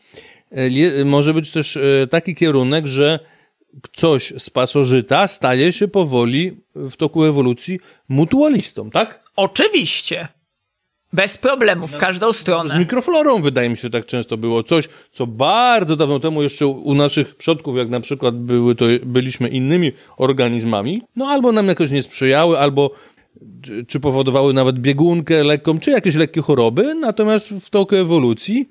może być też e, taki kierunek, że coś z pasożyta staje się powoli w toku ewolucji mutualistą, tak? Oczywiście. Bez problemu, w każdą Z stronę. mikroflorą wydaje mi się tak często było. Coś, co bardzo dawno temu jeszcze u naszych przodków, jak na przykład były to, byliśmy innymi organizmami, no albo nam jakoś nie sprzyjały, albo czy, czy powodowały nawet biegunkę lekką, czy jakieś lekkie choroby, natomiast w toku ewolucji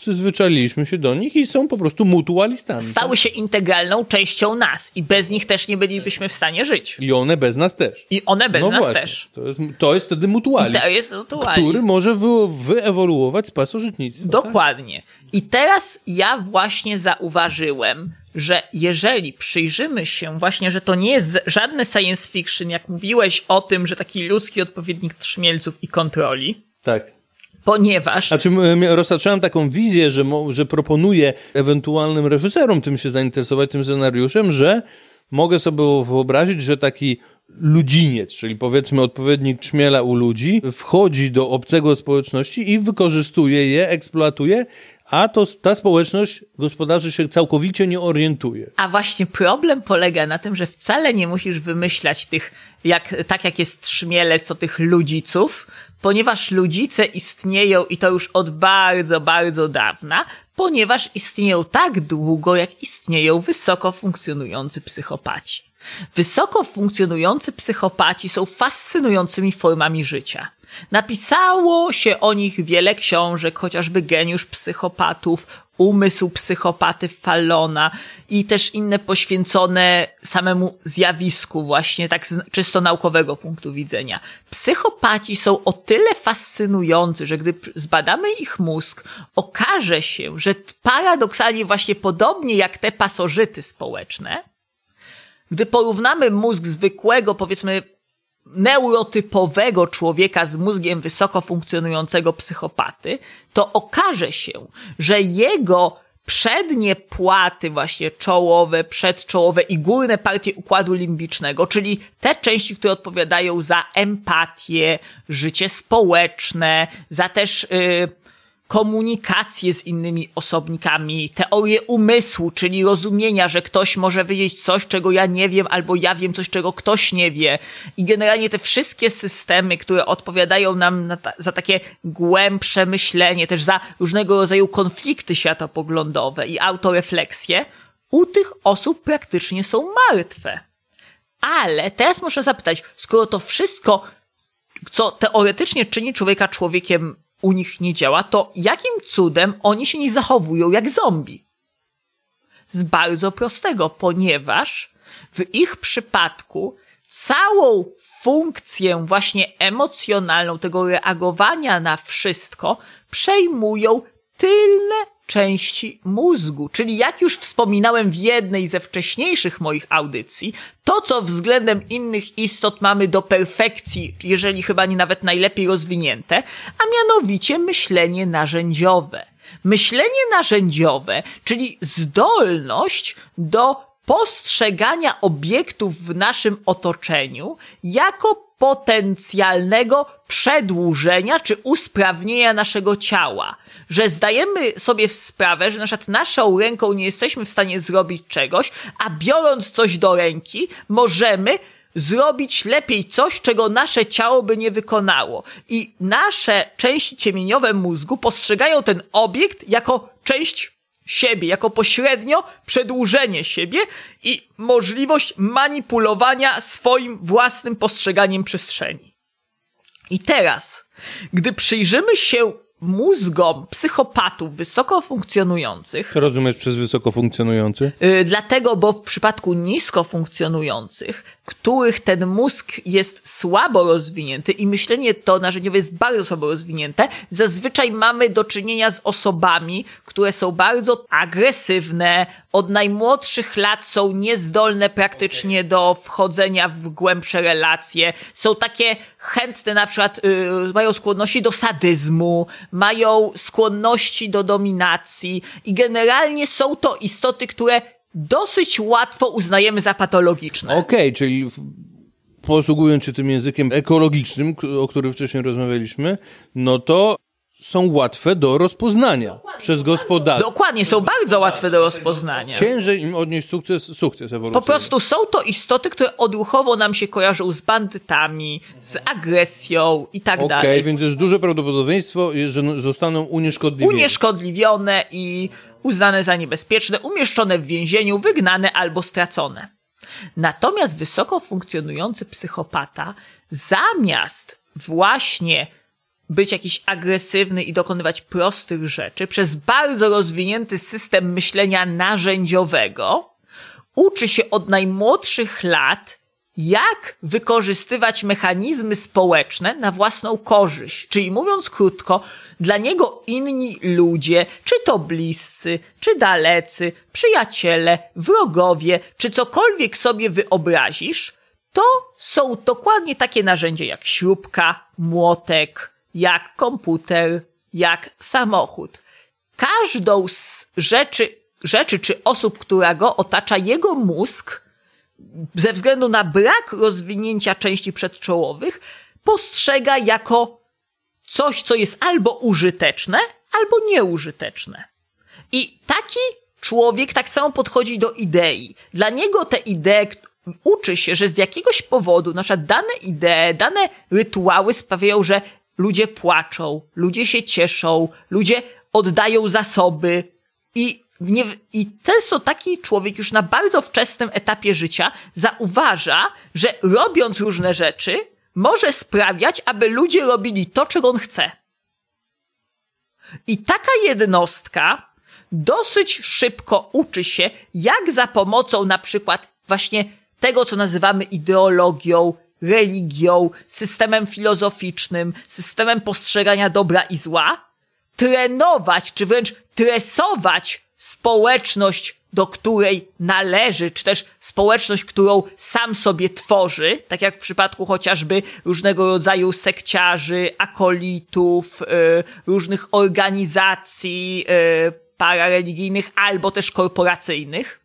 przyzwyczailiśmy się do nich i są po prostu mutualistami. Stały się integralną częścią nas i bez nich też nie bylibyśmy w stanie żyć. I one bez nas też. I one bez no nas właśnie, też. To jest, to jest wtedy mutualizm, To jest mutualizm. który może wy, wyewoluować z pasożytnictwa. Dokładnie. I teraz ja właśnie zauważyłem, że jeżeli przyjrzymy się właśnie, że to nie jest żadne science fiction, jak mówiłeś o tym, że taki ludzki odpowiednik trzmielców i kontroli, Tak. Ponieważ Znaczy, roztaczałem taką wizję, że, że proponuję ewentualnym reżyserom tym się zainteresować, tym scenariuszem, że mogę sobie wyobrazić, że taki ludziniec, czyli powiedzmy odpowiednik czmiela u ludzi, wchodzi do obcego społeczności i wykorzystuje je, eksploatuje, a to ta społeczność gospodarzy się całkowicie nie orientuje. A właśnie problem polega na tym, że wcale nie musisz wymyślać tych, jak, tak jak jest trzmielec, co tych ludziców, ponieważ ludzice istnieją i to już od bardzo, bardzo dawna, ponieważ istnieją tak długo, jak istnieją wysoko funkcjonujący psychopaci. Wysoko funkcjonujący psychopaci są fascynującymi formami życia. Napisało się o nich wiele książek, chociażby Geniusz Psychopatów, Umysł Psychopaty Fallona i też inne poświęcone samemu zjawisku właśnie tak z czysto naukowego punktu widzenia. Psychopaci są o tyle fascynujący, że gdy zbadamy ich mózg, okaże się, że paradoksalnie właśnie podobnie jak te pasożyty społeczne, gdy porównamy mózg zwykłego, powiedzmy, neurotypowego człowieka z mózgiem wysoko funkcjonującego psychopaty, to okaże się, że jego przednie płaty, właśnie czołowe, przedczołowe i górne partie układu limbicznego, czyli te części, które odpowiadają za empatię, życie społeczne, za też yy, komunikację z innymi osobnikami, teorię umysłu, czyli rozumienia, że ktoś może wiedzieć coś, czego ja nie wiem, albo ja wiem coś, czego ktoś nie wie. I generalnie te wszystkie systemy, które odpowiadają nam na ta, za takie głębsze myślenie, też za różnego rodzaju konflikty światopoglądowe i autorefleksje, u tych osób praktycznie są martwe. Ale teraz muszę zapytać, skoro to wszystko, co teoretycznie czyni człowieka człowiekiem, u nich nie działa, to jakim cudem oni się nie zachowują jak zombie? Z bardzo prostego, ponieważ w ich przypadku całą funkcję właśnie emocjonalną tego reagowania na wszystko przejmują tylne części mózgu. Czyli jak już wspominałem w jednej ze wcześniejszych moich audycji, to co względem innych istot mamy do perfekcji, jeżeli chyba nie nawet najlepiej rozwinięte, a mianowicie myślenie narzędziowe. Myślenie narzędziowe, czyli zdolność do postrzegania obiektów w naszym otoczeniu jako potencjalnego przedłużenia czy usprawnienia naszego ciała. Że zdajemy sobie sprawę, że na przykład naszą ręką nie jesteśmy w stanie zrobić czegoś, a biorąc coś do ręki, możemy zrobić lepiej coś, czego nasze ciało by nie wykonało. I nasze części ciemieniowe mózgu postrzegają ten obiekt jako część siebie, jako pośrednio przedłużenie siebie i możliwość manipulowania swoim własnym postrzeganiem przestrzeni. I teraz, gdy przyjrzymy się mózgom psychopatów wysoko funkcjonujących, Co rozumiesz przez wysoko funkcjonujący? Yy, dlatego, bo w przypadku nisko funkcjonujących, których ten mózg jest słabo rozwinięty i myślenie to narzędziowe jest bardzo słabo rozwinięte, zazwyczaj mamy do czynienia z osobami, które są bardzo agresywne, od najmłodszych lat są niezdolne praktycznie do wchodzenia w głębsze relacje, są takie chętne na przykład, yy, mają skłonności do sadyzmu, mają skłonności do dominacji i generalnie są to istoty, które dosyć łatwo uznajemy za patologiczne. Okej, czyli w, posługując się tym językiem ekologicznym, o którym wcześniej rozmawialiśmy, no to są łatwe do rozpoznania przez gospodarkę. Dokładnie, są bardzo łatwe do rozpoznania. Ciężej im odnieść sukces, sukces ewolucyjny. Po prostu są to istoty, które odruchowo nam się kojarzą z bandytami, z agresją i tak Okej, dalej. więc jest duże prawdopodobieństwo, że zostaną unieszkodliwione. Unieszkodliwione i uznane za niebezpieczne, umieszczone w więzieniu, wygnane albo stracone. Natomiast wysoko funkcjonujący psychopata, zamiast właśnie być jakiś agresywny i dokonywać prostych rzeczy, przez bardzo rozwinięty system myślenia narzędziowego, uczy się od najmłodszych lat, jak wykorzystywać mechanizmy społeczne na własną korzyść. Czyli mówiąc krótko, dla niego inni ludzie, czy to bliscy, czy dalecy, przyjaciele, wrogowie, czy cokolwiek sobie wyobrazisz, to są dokładnie takie narzędzia jak śrubka, młotek, jak komputer, jak samochód. Każdą z rzeczy, rzeczy czy osób, która go otacza, jego mózg, ze względu na brak rozwinięcia części przedczołowych, postrzega jako coś, co jest albo użyteczne, albo nieużyteczne. I taki człowiek tak samo podchodzi do idei. Dla niego te idee uczy się, że z jakiegoś powodu, na przykład dane idee, dane rytuały sprawiają, że ludzie płaczą, ludzie się cieszą, ludzie oddają zasoby i nie, I często taki człowiek już na bardzo wczesnym etapie życia zauważa, że robiąc różne rzeczy, może sprawiać, aby ludzie robili to, czego on chce. I taka jednostka dosyć szybko uczy się, jak za pomocą na przykład właśnie tego, co nazywamy ideologią, religią, systemem filozoficznym, systemem postrzegania dobra i zła, trenować, czy wręcz tresować społeczność, do której należy, czy też społeczność, którą sam sobie tworzy, tak jak w przypadku chociażby różnego rodzaju sekciarzy, akolitów, y, różnych organizacji y, parareligijnych albo też korporacyjnych,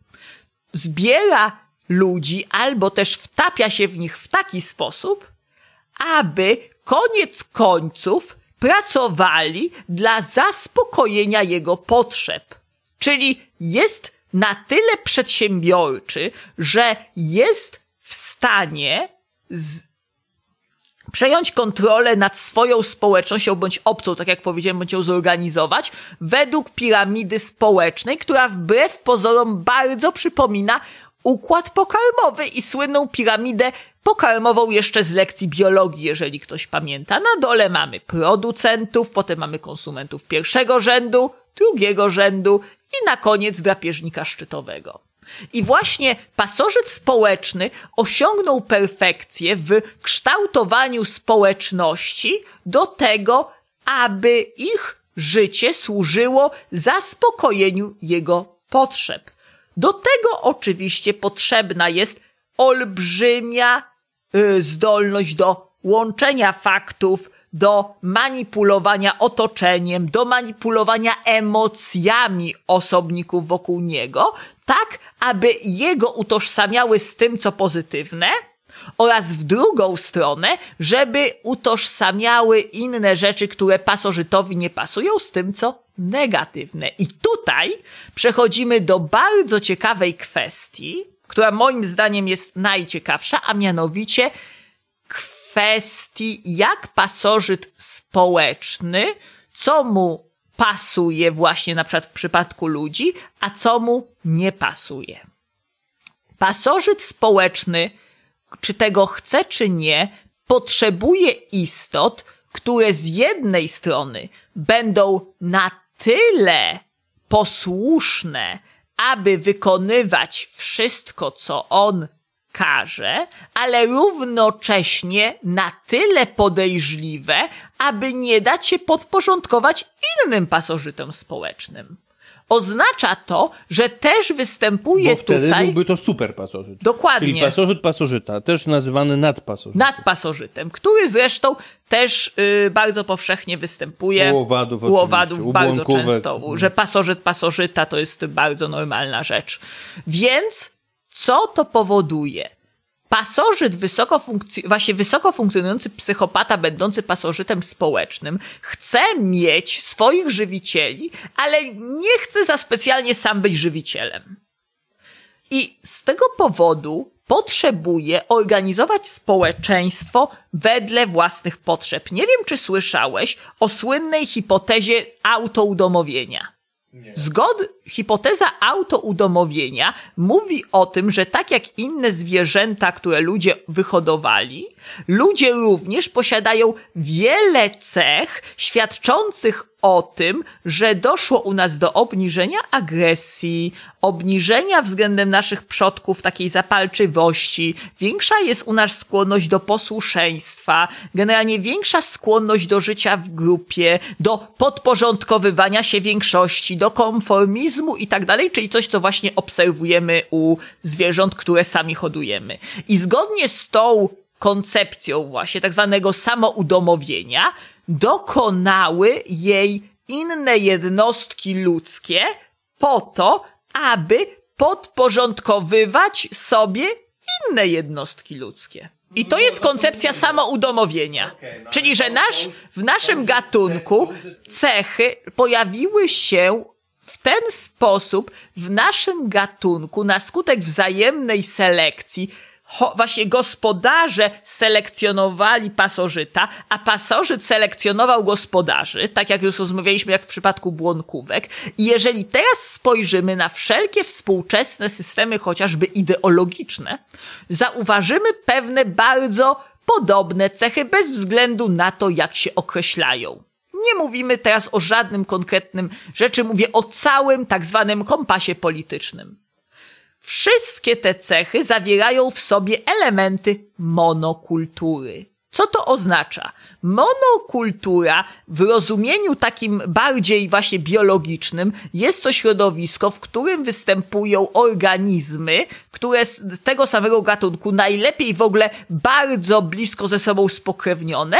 zbiera ludzi albo też wtapia się w nich w taki sposób, aby koniec końców pracowali dla zaspokojenia jego potrzeb. Czyli jest na tyle przedsiębiorczy, że jest w stanie z... przejąć kontrolę nad swoją społecznością bądź obcą, tak jak powiedziałem, bądź ją zorganizować, według piramidy społecznej, która wbrew pozorom bardzo przypomina układ pokarmowy i słynną piramidę pokarmową jeszcze z lekcji biologii, jeżeli ktoś pamięta. Na dole mamy producentów, potem mamy konsumentów pierwszego rzędu, drugiego rzędu i na koniec drapieżnika szczytowego. I właśnie pasożyt społeczny osiągnął perfekcję w kształtowaniu społeczności do tego, aby ich życie służyło zaspokojeniu jego potrzeb. Do tego oczywiście potrzebna jest olbrzymia y, zdolność do łączenia faktów, do manipulowania otoczeniem, do manipulowania emocjami osobników wokół niego, tak aby jego utożsamiały z tym, co pozytywne, oraz w drugą stronę, żeby utożsamiały inne rzeczy, które pasożytowi nie pasują z tym, co negatywne. I tutaj przechodzimy do bardzo ciekawej kwestii, która moim zdaniem jest najciekawsza, a mianowicie kwestii, jak pasożyt społeczny, co mu pasuje właśnie na przykład w przypadku ludzi, a co mu nie pasuje. Pasożyt społeczny, czy tego chce, czy nie, potrzebuje istot, które z jednej strony będą na tyle posłuszne, aby wykonywać wszystko, co on każe, ale równocześnie na tyle podejrzliwe, aby nie dać się podporządkować innym pasożytom społecznym. Oznacza to, że też występuje Bo wtedy tutaj byłby to super pasożyt. Dokładnie. Czyli pasożyt pasożyta, też nazywany nadpasożytem. nad pasożytem, który zresztą też y, bardzo powszechnie występuje. U owadów U owadów bardzo często, że pasożyt pasożyta to jest bardzo normalna rzecz. Więc co to powoduje? Pasożyt wysoko funkcj- właśnie wysoko funkcjonujący psychopata, będący pasożytem społecznym, chce mieć swoich żywicieli, ale nie chce za specjalnie sam być żywicielem. I z tego powodu potrzebuje organizować społeczeństwo wedle własnych potrzeb. Nie wiem, czy słyszałeś o słynnej hipotezie autoudomowienia. Zgod, hipoteza autoudomowienia mówi o tym, że tak jak inne zwierzęta, które ludzie wyhodowali, ludzie również posiadają wiele cech świadczących o tym, że doszło u nas do obniżenia agresji, obniżenia względem naszych przodków takiej zapalczywości, większa jest u nas skłonność do posłuszeństwa, generalnie większa skłonność do życia w grupie, do podporządkowywania się większości, do konformizmu i tak dalej, czyli coś, co właśnie obserwujemy u zwierząt, które sami hodujemy. I zgodnie z tą koncepcją właśnie tak zwanego samoudomowienia dokonały jej inne jednostki ludzkie po to, aby podporządkowywać sobie inne jednostki ludzkie. I to jest koncepcja samoudomowienia. Czyli, że nasz, w naszym gatunku cechy pojawiły się w ten sposób w naszym gatunku na skutek wzajemnej selekcji właśnie gospodarze selekcjonowali pasożyta, a pasożyt selekcjonował gospodarzy, tak jak już rozmawialiśmy, jak w przypadku błonkówek. I jeżeli teraz spojrzymy na wszelkie współczesne systemy, chociażby ideologiczne, zauważymy pewne bardzo podobne cechy bez względu na to, jak się określają. Nie mówimy teraz o żadnym konkretnym rzeczy, mówię o całym tak zwanym kompasie politycznym. Wszystkie te cechy zawierają w sobie elementy monokultury. Co to oznacza? Monokultura w rozumieniu takim bardziej właśnie biologicznym jest to środowisko, w którym występują organizmy, które z tego samego gatunku, najlepiej w ogóle bardzo blisko ze sobą spokrewnione,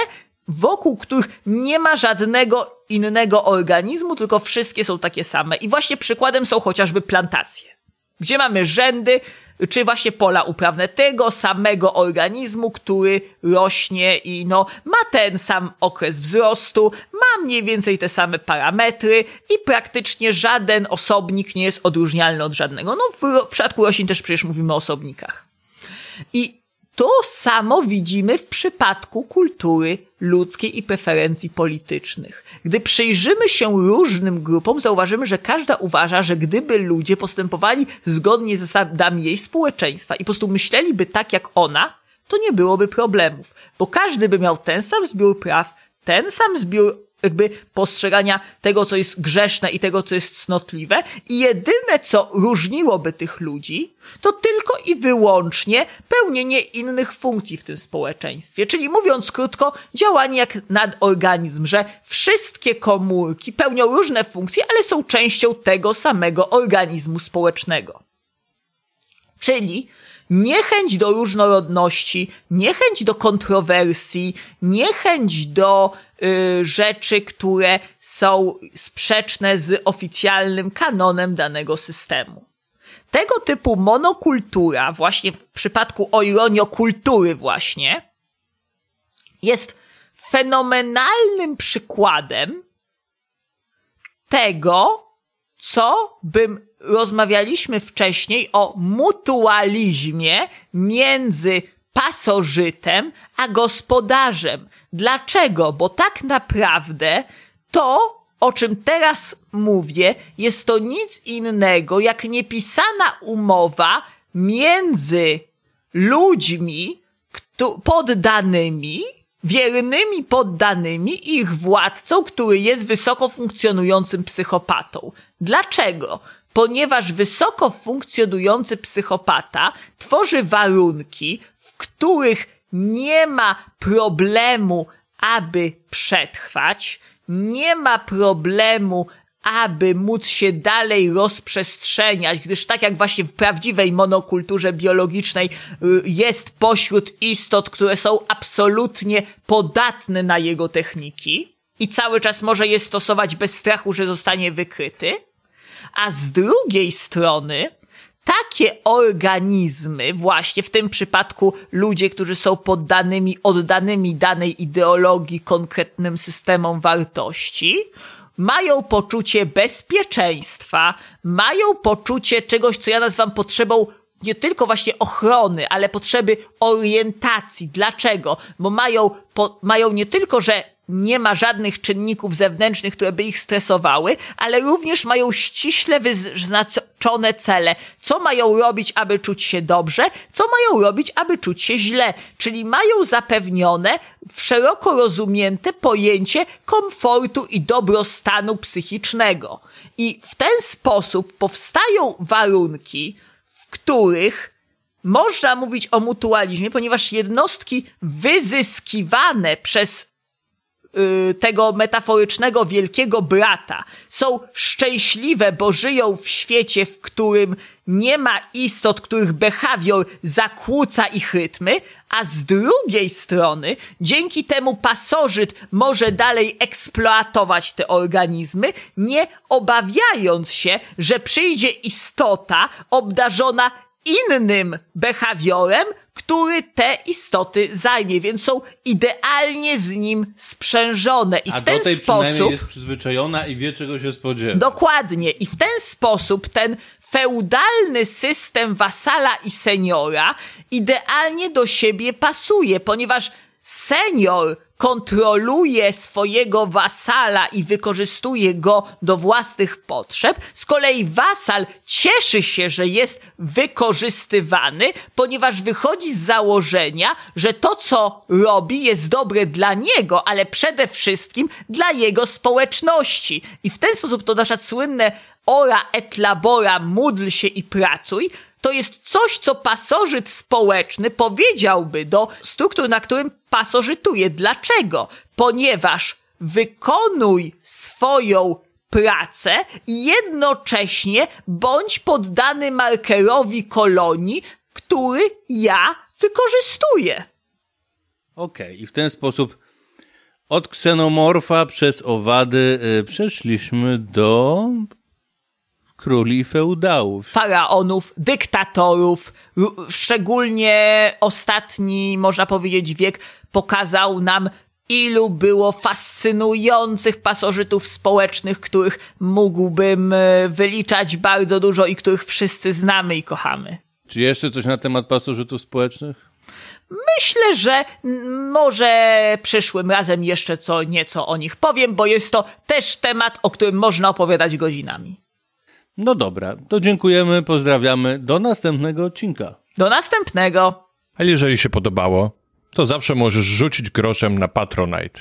wokół których nie ma żadnego innego organizmu, tylko wszystkie są takie same. I właśnie przykładem są chociażby plantacje gdzie mamy rzędy, czy właśnie pola uprawne tego samego organizmu, który rośnie i no, ma ten sam okres wzrostu, ma mniej więcej te same parametry i praktycznie żaden osobnik nie jest odróżnialny od żadnego. No, w, w przypadku roślin też przecież mówimy o osobnikach. I to samo widzimy w przypadku kultury ludzkiej i preferencji politycznych. Gdy przyjrzymy się różnym grupom, zauważymy, że każda uważa, że gdyby ludzie postępowali zgodnie z zasadami jej społeczeństwa i po prostu myśleliby tak jak ona, to nie byłoby problemów, bo każdy by miał ten sam zbiór praw, ten sam zbiór jakby postrzegania tego, co jest grzeszne i tego, co jest cnotliwe i jedyne, co różniłoby tych ludzi, to tylko i wyłącznie pełnienie innych funkcji w tym społeczeństwie. Czyli mówiąc krótko, działanie jak nadorganizm, że wszystkie komórki pełnią różne funkcje, ale są częścią tego samego organizmu społecznego. Czyli niechęć do różnorodności, niechęć do kontrowersji, niechęć do y, rzeczy, które są sprzeczne z oficjalnym kanonem danego systemu. Tego typu monokultura, właśnie w przypadku o właśnie, jest fenomenalnym przykładem tego, co bym rozmawialiśmy wcześniej o mutualizmie między pasożytem a gospodarzem. Dlaczego? Bo tak naprawdę to, o czym teraz mówię, jest to nic innego jak niepisana umowa między ludźmi, poddanymi, wiernymi poddanymi ich władcą, który jest wysoko funkcjonującym psychopatą. Dlaczego? Ponieważ wysoko funkcjonujący psychopata tworzy warunki, w których nie ma problemu, aby przetrwać, nie ma problemu, aby móc się dalej rozprzestrzeniać, gdyż tak jak właśnie w prawdziwej monokulturze biologicznej y, jest pośród istot, które są absolutnie podatne na jego techniki i cały czas może je stosować bez strachu, że zostanie wykryty, a z drugiej strony takie organizmy, właśnie w tym przypadku ludzie, którzy są poddanymi, oddanymi danej ideologii konkretnym systemom wartości, mają poczucie bezpieczeństwa, mają poczucie czegoś, co ja nazywam potrzebą nie tylko właśnie ochrony, ale potrzeby orientacji. Dlaczego? Bo mają, po, mają nie tylko, że nie ma żadnych czynników zewnętrznych, które by ich stresowały, ale również mają ściśle wyznaczone cele. Co mają robić, aby czuć się dobrze, co mają robić, aby czuć się źle. Czyli mają zapewnione szeroko rozumiente pojęcie komfortu i dobrostanu psychicznego. I w ten sposób powstają warunki, w których można mówić o mutualizmie, ponieważ jednostki wyzyskiwane przez tego metaforycznego wielkiego brata. Są szczęśliwe, bo żyją w świecie, w którym nie ma istot, których behawior zakłóca ich rytmy, a z drugiej strony, dzięki temu pasożyt może dalej eksploatować te organizmy, nie obawiając się, że przyjdzie istota obdarzona innym behawiorem, który te istoty zajmie, więc są idealnie z nim sprzężone. I A w ten do tej sposób. jest przyzwyczajona i wie, czego się spodziewa. Dokładnie. I w ten sposób ten feudalny system wasala i seniora idealnie do siebie pasuje, ponieważ senior kontroluje swojego wasala i wykorzystuje go do własnych potrzeb. Z kolei wasal cieszy się, że jest wykorzystywany, ponieważ wychodzi z założenia, że to, co robi, jest dobre dla niego, ale przede wszystkim dla jego społeczności. I w ten sposób to nasza słynne ora et labora, módl się i pracuj, to jest coś, co pasożyt społeczny powiedziałby do struktur, na którym pasożytuje. Dlaczego? Ponieważ wykonuj swoją pracę i jednocześnie bądź poddany markerowi kolonii, który ja wykorzystuję. Okej, okay. i w ten sposób od ksenomorfa przez owady y, przeszliśmy do króli feudałów. Faraonów, dyktatorów, szczególnie ostatni, można powiedzieć, wiek pokazał nam, ilu było fascynujących pasożytów społecznych, których mógłbym e, wyliczać bardzo dużo i których wszyscy znamy i kochamy. Czy jeszcze coś na temat pasożytów społecznych? Myślę, że może przyszłym razem jeszcze co nieco o nich powiem, bo jest to też temat, o którym można opowiadać godzinami. No dobra, to dziękujemy, pozdrawiamy. Do następnego odcinka. Do następnego. A jeżeli się podobało, to zawsze możesz rzucić groszem na Patronite.